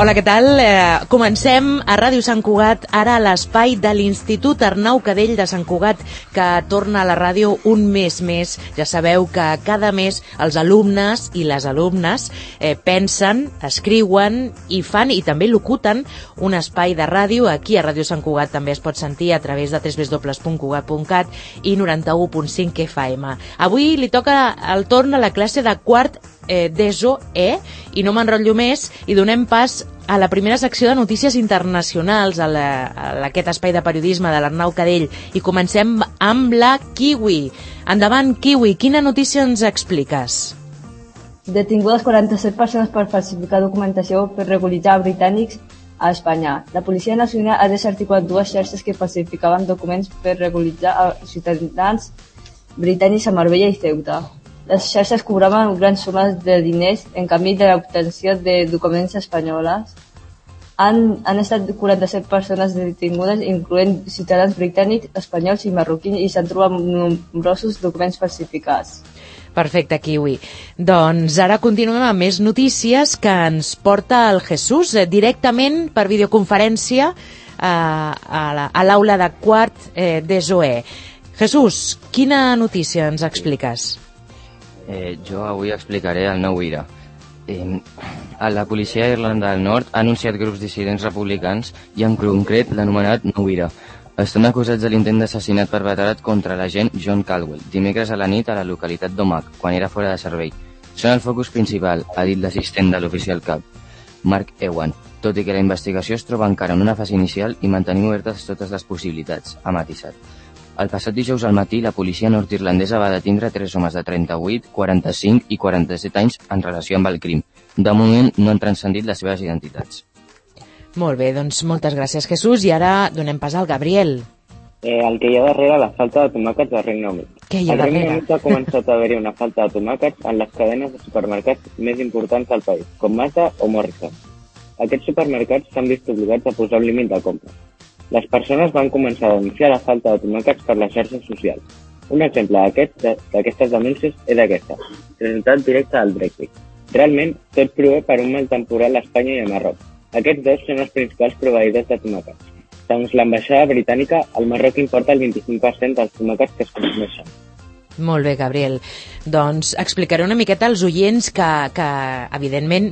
Hola, què tal? Eh, comencem a Ràdio Sant Cugat, ara a l'espai de l'Institut Arnau Cadell de Sant Cugat, que torna a la ràdio un mes més. Ja sabeu que cada mes els alumnes i les alumnes eh, pensen, escriuen i fan i també locuten un espai de ràdio. Aquí a Ràdio Sant Cugat també es pot sentir a través de www.cugat.cat i 91.5 FM. Avui li toca el torn a la classe de quart eh, d'ESO E i no m'enrotllo més i donem pas a la primera secció de notícies internacionals a aquest espai de periodisme de l'Arnau Cadell i comencem amb la Kiwi. Endavant, Kiwi, quina notícia ens expliques? Detingudes 47 persones per falsificar documentació per regularitzar britànics a Espanya. La Policia Nacional ha desarticulat dues xarxes que falsificaven documents per regularitzar a ciutadans britànics a Marbella i Ceuta. Les xarxes cobraven grans sumes de diners en canvi de l'obtenció de documents espanyoles. Han, han estat 47 persones detingudes, incloent ciutadans britànics, espanyols i marroquins, i s'han trobat nombrosos documents falsificats. Perfecte, Kiwi. Doncs ara continuem amb més notícies que ens porta el Jesús eh, directament per videoconferència eh, a l'aula de quart eh, d'ESOE. Jesús, quina notícia ens expliques? Eh, jo avui explicaré el nou IRA. Eh, la policia d'Irlanda del Nord ha anunciat grups dissidents republicans i en concret l'anomenat nou IRA. Estan acusats de l'intent d'assassinat perpetrat contra l'agent John Caldwell dimecres a la nit a la localitat d'Omac, quan era fora de servei. Són el focus principal, ha dit l'assistent de l'oficial cap, Mark Ewan, tot i que la investigació es troba encara en una fase inicial i mantenim obertes totes les possibilitats, ha matisat. El passat dijous al matí, la policia nord-irlandesa va detindre tres homes de 38, 45 i 47 anys en relació amb el crim. De moment no han transcendit les seves identitats. Molt bé, doncs moltes gràcies, Jesús. I ara donem pas al Gabriel. Eh, el que hi ha darrere la falta de tomàquets al Regne Unit. Què hi ha al Regne darrere? Unit ha començat a haver-hi una falta de tomàquets en les cadenes de supermercats més importants del país, com Mazda o Morrison. Aquests supermercats s'han vist obligats a posar un límit de compra. Les persones van començar a denunciar la falta de tomàquets per les xarxes socials. Un exemple d'aquestes aquest, denúncies és aquesta, resultat directe del Brexit. Realment, tot prové per un mal temporal a Espanya i a Marroc. Aquests dos són els principals proveïdors de tomàquets. Segons l'ambaixada britànica, el Marroc importa el 25% dels tomàquets que es consumeixen. Molt bé, Gabriel. Doncs explicaré una miqueta als oients que, que evidentment,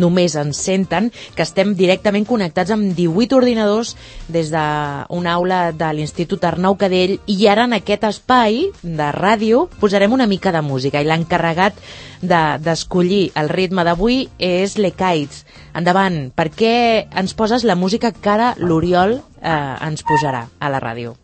només ens senten que estem directament connectats amb 18 ordinadors des d'una aula de l'Institut Arnau Cadell i ara en aquest espai de ràdio posarem una mica de música i l'encarregat d'escollir de, el ritme d'avui és l'Ecaits. Endavant, per què ens poses la música que ara l'Oriol eh, ens posarà a la ràdio?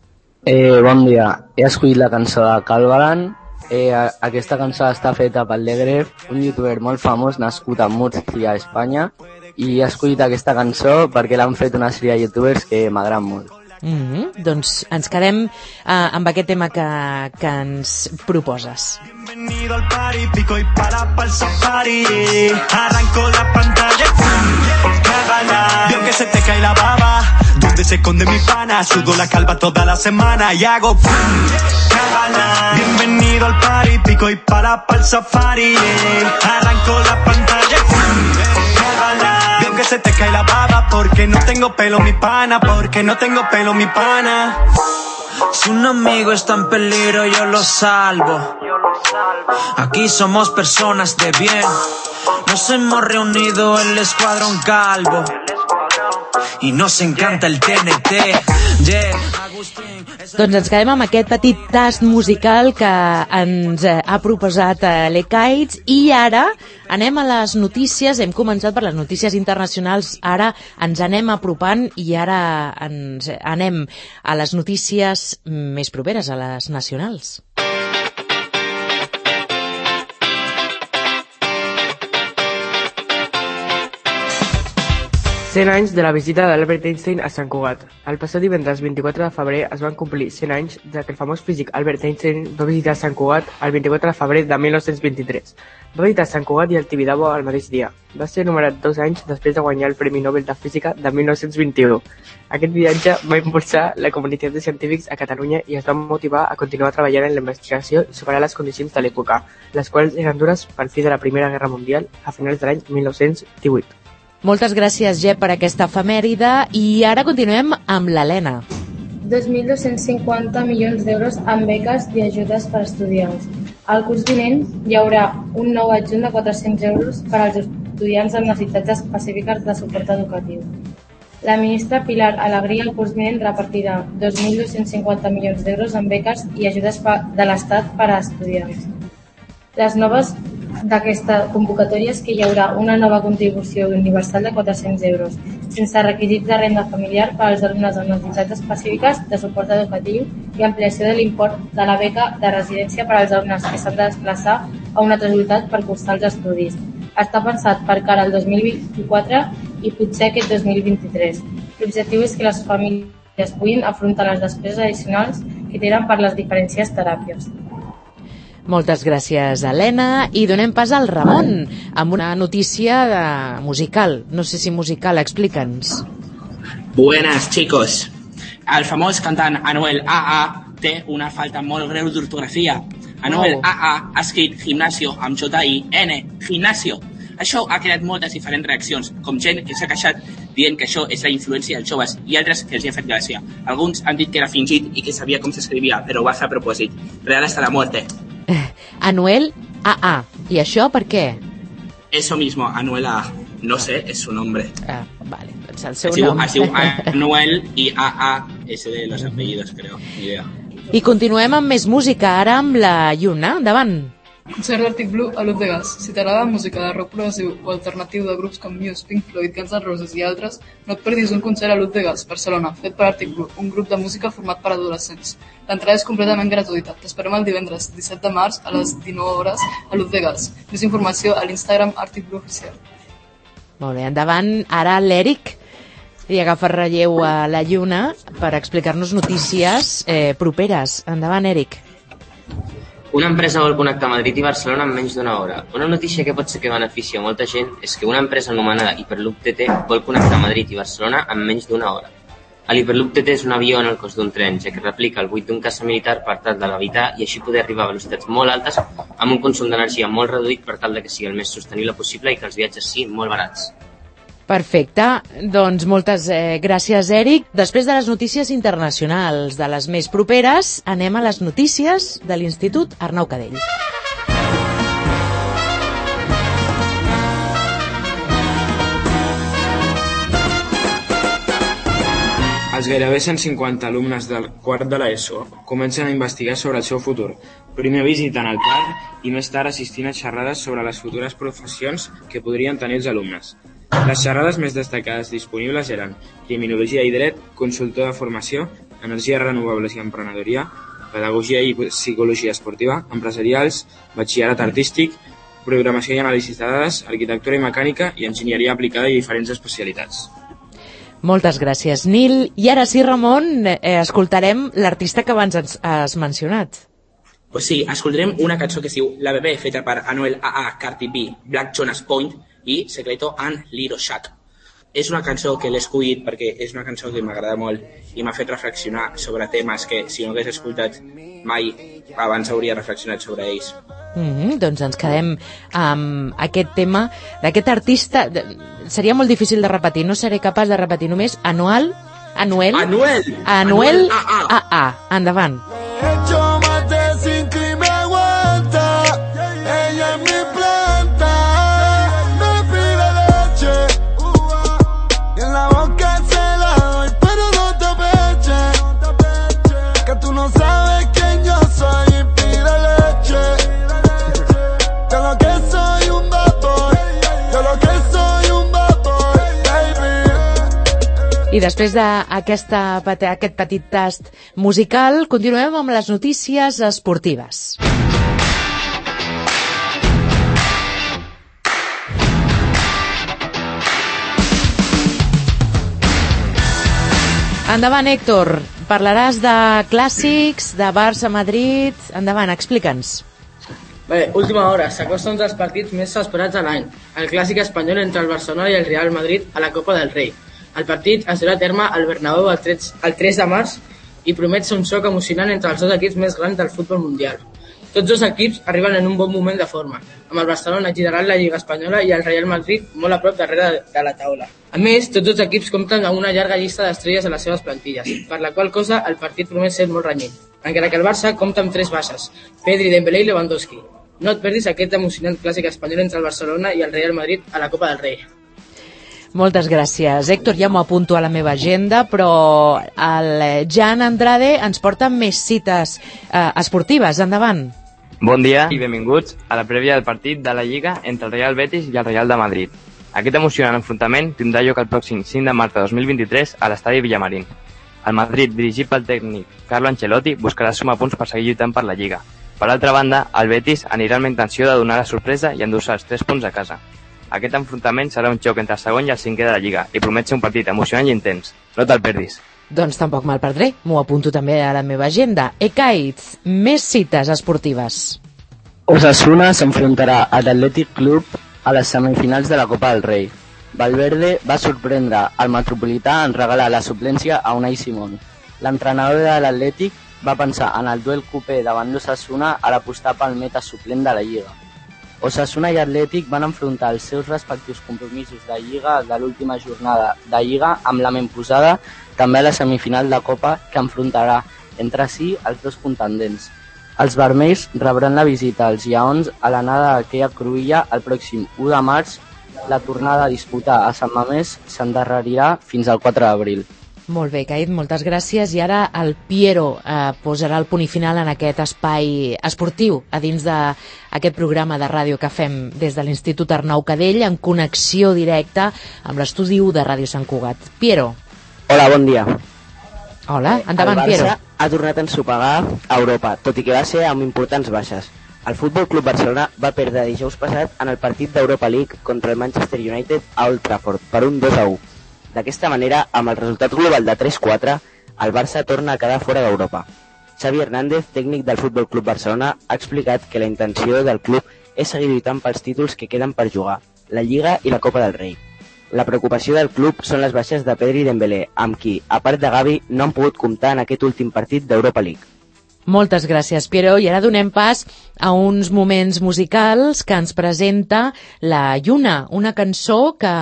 Eh, bon dia. He escollit la cançó de Calvaran. Eh, aquesta cançó està feta pel Legref, un youtuber molt famós nascut a Múrcia, a Espanya, i he escollit aquesta cançó perquè l'han fet una sèrie de youtubers que m'agraden molt. Mm -hmm. Doncs ens quedem uh, amb aquest tema que, que ens proposes. Bienvenido al party, pico y para pa'l safari Arranco la pantalla, cágala Veo que se te cae la baba Donde se esconde mi pana Sudo la calva toda la semana Y hago cágala Bienvenido al party, pico y para pa'l safari Arranco la pantalla, cágala Veo que se te cae la baba Porque no tengo pelo mi pana Porque no tengo pelo mi pana si un amigo está en peligro, yo lo salvo. Aquí somos personas de bien. Nos hemos reunido el escuadrón calvo. I nos encanta el TNT. Doncs ens quedem amb aquest petit tast musical que ens ha proposat l'Ecaits i ara anem a les notícies, hem començat per les notícies internacionals, ara ens anem apropant i ara ens anem a les notícies més properes, a les nacionals. 100 anys de la visita d'Albert Einstein a Sant Cugat. El passat divendres 24 de febrer es van complir 100 anys de que el famós físic Albert Einstein va visitar Sant Cugat el 24 de febrer de 1923. Va visitar Sant Cugat i el Tibidabo el mateix dia. Va ser anomenat dos anys després de guanyar el Premi Nobel de Física de 1921. Aquest viatge va impulsar la comunitat de científics a Catalunya i es va motivar a continuar treballant en la investigació i superar les condicions de l'època, les quals eren dures pel fi de la Primera Guerra Mundial a finals de l'any 1918. Moltes gràcies, Jep, per aquesta efemèride i ara continuem amb l'Helena. 2.250 milions d'euros en beques i ajudes per estudiants. Al curs vinent hi haurà un nou adjunt de 400 euros per als estudiants amb necessitats específiques de suport educatiu. La ministra Pilar Alegria el curs vinent repartirà 2.250 milions d'euros en beques i ajudes de l'Estat per a estudiants. Les noves d'aquesta convocatòria és que hi haurà una nova contribució universal de 400 euros, sense requisits de renda familiar per als alumnes amb necessitats específiques de suport educatiu i ampliació de l'import de la beca de residència per als alumnes que s'han de desplaçar a una altra ciutat per cursar els estudis. Està pensat per cara al 2024 i potser aquest 2023. L'objectiu és que les famílies puguin afrontar les despeses addicionals que tenen per les diferències teràpies. Moltes gràcies, Helena. I donem pas al Ramon amb una notícia de musical. No sé si musical, explica'ns. Buenas, chicos. El famós cantant Anuel AA té una falta molt greu d'ortografia. Anuel Oh. AA ha escrit gimnasio amb J-I-N, gimnasio. Això ha creat moltes diferents reaccions, com gent que s'ha queixat dient que això és la influència dels joves i altres que els hi ha fet gràcia. Alguns han dit que era fingit i que sabia com s'escrivia, però ho va fer a propòsit. Real hasta la muerte. Anuel AA. I això per què? Eso mismo, Anuel AA. No sé, es su nombre. Ah, vale, doncs el seu Es nom. es diu Anuel i AA es de los apellidos, creo. Ni idea. I continuem amb més música, ara amb la Lluna. Endavant. Concert d'Arctic Blue a l'Ut de Gas. Si t'agrada música de rock progressiu o alternatiu de grups com Muse, Pink Floyd, Guns N' Roses i altres, no et perdis un concert a l'Ut de Gas, Barcelona, fet per Arctic Blue, un grup de música format per adolescents. L'entrada és completament gratuïta. T'esperem el divendres 17 de març a les 19 hores a l'Ut de Gas. Més informació a l'Instagram Arctic Blue Oficial. Molt bé, endavant. Ara l'Eric i agafa relleu a la Lluna per explicar-nos notícies eh, properes. Endavant, Eric. Una empresa vol connectar Madrid i Barcelona en menys d'una hora. Una notícia que pot ser que beneficia molta gent és que una empresa anomenada Hyperloop TT vol connectar Madrid i Barcelona en menys d'una hora. L'Hyperloop TT és un avió en el cos d'un tren, ja que replica el buit d'un caça militar per tal de levitar i així poder arribar a velocitats molt altes amb un consum d'energia molt reduït per tal de que sigui el més sostenible possible i que els viatges siguin molt barats. Perfecte, doncs moltes eh, gràcies, Eric. Després de les notícies internacionals, de les més properes, anem a les notícies de l'Institut Arnau Cadell. Els gairebé 150 alumnes del quart de l'ESO comencen a investigar sobre el seu futur. Primer visitant el parc i més tard assistint a xerrades sobre les futures professions que podrien tenir els alumnes. Les xerrades més destacades disponibles eren Criminologia i Dret, Consultor de Formació, Energies Renovables i Emprenedoria, Pedagogia i Psicologia Esportiva, Empresarials, Batxillerat Artístic, Programació i Anàlisi de Dades, Arquitectura i Mecànica i Enginyeria Aplicada i diferents especialitats. Moltes gràcies, Nil. I ara sí, Ramon, eh, escoltarem l'artista que abans has, has mencionat. Pues sí, escoltarem una cançó que es diu La Bebé, feta per Anuel AA, Cardi B, Black Jonas Point i Secreto and Little Shaq. És una cançó que l'he escollit perquè és una cançó que m'agrada molt i m'ha fet reflexionar sobre temes que si no hagués escoltat mai abans hauria reflexionat sobre ells. Mm -hmm, doncs ens quedem amb aquest tema d'aquest artista. Seria molt difícil de repetir, no seré capaç de repetir només anual, Anuel, Anuel! Anuel Anuel AA. AA. Endavant. hecho más de I després d'aquesta peti- aquest petit tast musical, continuem amb les notícies esportives. Endavant, Héctor. Parlaràs de clàssics, de Barça-Madrid... Endavant, explica'ns. Bé, última hora. S'acosta un dels partits més esperats de l'any. El clàssic espanyol entre el Barcelona i el Real Madrid a la Copa del Rei. El partit es durà a terme al Bernabéu el 3, el 3 de març i promet ser un xoc emocionant entre els dos equips més grans del futbol mundial. Tots dos equips arriben en un bon moment de forma, amb el Barcelona liderant la Lliga Espanyola i el Real Madrid molt a prop darrere de la taula. A més, tots dos equips compten amb una llarga llista d'estrelles a les seves plantilles, per la qual cosa el partit promet ser molt renyit, encara que el Barça compta amb tres baixes, Pedri, Dembélé i Lewandowski. No et perdis aquest emocionant clàssic espanyol entre el Barcelona i el Real Madrid a la Copa del Rei. Moltes gràcies. Héctor, ja m'ho apunto a la meva agenda, però el Jan Andrade ens porta més cites eh, esportives. Endavant. Bon dia i benvinguts a la prèvia del partit de la Lliga entre el Real Betis i el Real de Madrid. Aquest emocionant enfrontament tindrà lloc el pròxim 5 de març de 2023 a l'estadi Villamarín. El Madrid, dirigit pel tècnic Carlo Ancelotti, buscarà sumar punts per seguir lluitant per la Lliga. Per altra banda, el Betis anirà amb la intenció de donar la sorpresa i endur-se els 3 punts a casa. Aquest enfrontament serà un xoc entre el segon i el cinquè de la Lliga i promet ser un partit emocionant i intens. No te'l perdis. Doncs tampoc me'l perdré. M'ho apunto també a la meva agenda. Ekaitz, més cites esportives. Osasuna s'enfrontarà a l'Atlètic Club a les semifinals de la Copa del Rei. Valverde va sorprendre al Metropolità en regalar la suplència a Unai Simón. L'entrenador de l'Atlètic va pensar en el duel cupé davant l'Osasuna a l'apostar pel meta suplent de la Lliga. Osasuna i Atlètic van enfrontar els seus respectius compromisos de Lliga de l'última jornada de Lliga amb la ment posada també a la semifinal de Copa que enfrontarà entre si els dos contendents. Els vermells rebran la visita als lleons a l'anada d'aquella cruïlla el pròxim 1 de març. La tornada a disputar a Sant Mamés s'endarrerirà fins al 4 d'abril. Molt bé, Caid, moltes gràcies. I ara el Piero eh, posarà el punt i final en aquest espai esportiu a dins d'aquest programa de ràdio que fem des de l'Institut Arnau Cadell en connexió directa amb l'estudi 1 de Ràdio Sant Cugat. Piero. Hola, bon dia. Hola, endavant, el Barça Piero. ha tornat a ensopegar a Europa, tot i que va ser amb importants baixes. El Futbol Club Barcelona va perdre dijous passat en el partit d'Europa League contra el Manchester United a Old Trafford per un 2 a 1. D'aquesta manera, amb el resultat global de 3-4, el Barça torna a quedar fora d'Europa. Xavi Hernández, tècnic del Futbol Club Barcelona, ha explicat que la intenció del club és seguir lluitant pels títols que queden per jugar, la Lliga i la Copa del Rei. La preocupació del club són les baixes de Pedri i Dembélé, amb qui, a part de Gavi, no han pogut comptar en aquest últim partit d'Europa League. Moltes gràcies, Piero. I ara donem pas a uns moments musicals que ens presenta la Lluna, una cançó que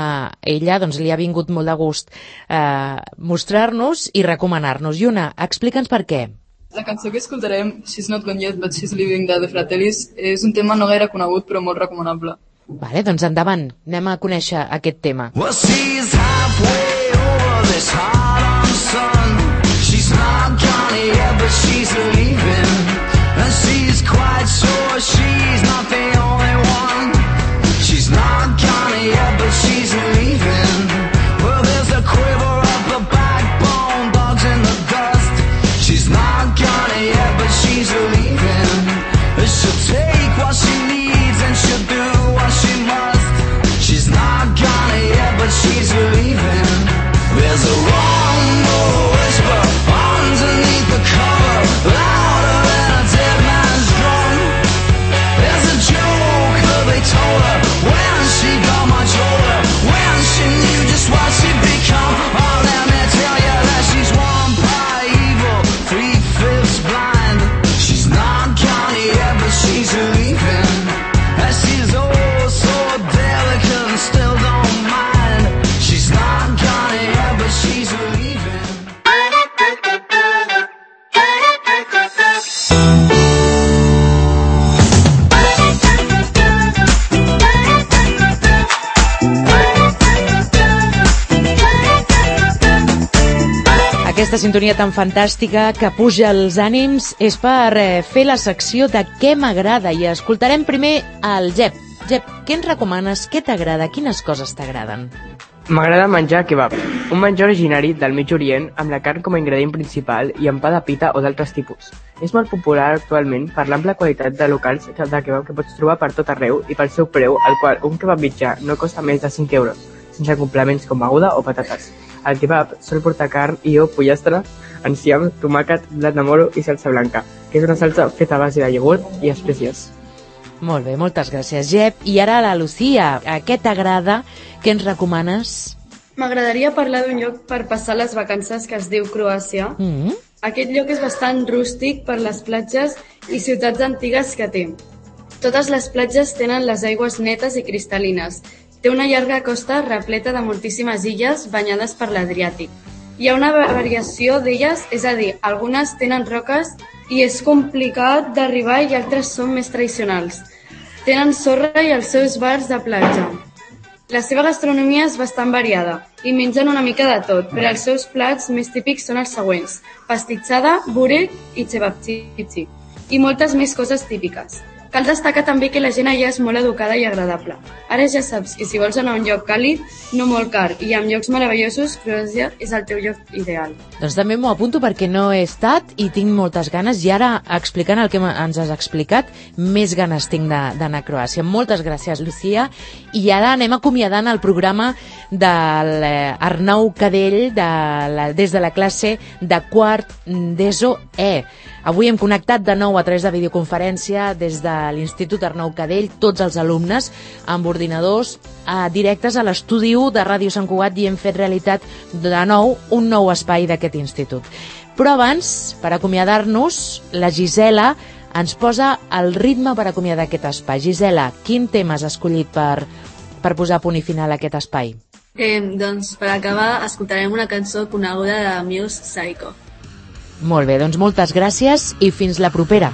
ella doncs, li ha vingut molt de gust eh, mostrar-nos i recomanar-nos. Lluna, explica'ns per què. La cançó que escoltarem, She's Not Gone Yet But She's Living de The Fratellis, és un tema no gaire conegut però molt recomanable. Vale, doncs endavant, anem a conèixer aquest tema. Well, she's halfway over this. She's yet, but she's leaving. And she's quite sure she's not Aquesta sintonia tan fantàstica que puja els ànims és per eh, fer la secció de què m'agrada i escoltarem primer el Jep. Jep, què ens recomanes? Què t'agrada? Quines coses t'agraden? M'agrada menjar kebab, un menjar originari del mig orient amb la carn com a ingredient principal i amb pa de pita o d'altres tipus. És molt popular actualment per l'àmplia qualitat de locals de kebab que pots trobar per tot arreu i pel seu preu, al qual un kebab mitjà no costa més de 5 euros, sense complements com beguda o patates. El kebab sol portar carn i o pollastre, enciam, tomàquet, blat de moro i salsa blanca, que és una salsa feta a base de iogurt i espècies. Molt bé, moltes gràcies, Jep. I ara la Lucía, a què t'agrada? Què ens recomanes? M'agradaria parlar d'un lloc per passar les vacances que es diu Croàcia. Mm -hmm. Aquest lloc és bastant rústic per les platges i ciutats antigues que té. Totes les platges tenen les aigües netes i cristal·lines. Té una llarga costa repleta de moltíssimes illes banyades per l'Adriàtic. Hi ha una variació d'elles, és a dir, algunes tenen roques i és complicat d'arribar i altres són més tradicionals. Tenen sorra i els seus bars de platja. La seva gastronomia és bastant variada i mengen una mica de tot, però els seus plats més típics són els següents: pastitsada, burek i cevapcici, i moltes més coses típiques. Cal destacar també que la gent allà és molt educada i agradable. Ara ja saps que si vols anar a un lloc càlid, no molt car, i amb llocs meravellosos, Croàcia és el teu lloc ideal. Doncs també m'ho apunto perquè no he estat i tinc moltes ganes i ara explicant el que ens has explicat més ganes tinc d'anar a Croàcia. Moltes gràcies, Lucía. I ara anem acomiadant el programa de l'Arnau Cadell de la, des de la classe de quart d'ESO E. Avui hem connectat de nou a través de videoconferència des de l'Institut Arnau Cadell, tots els alumnes amb ordinadors eh, directes a l'estudi 1 de Ràdio Sant Cugat i hem fet realitat de nou un nou espai d'aquest institut. Però abans, per acomiadar-nos, la Gisela ens posa el ritme per acomiadar aquest espai. Gisela, quin tema has escollit per, per posar punt i final a aquest espai? Eh, doncs, per acabar, escoltarem una cançó coneguda de Muse Psycho. Molt bé, doncs moltes gràcies i fins la propera.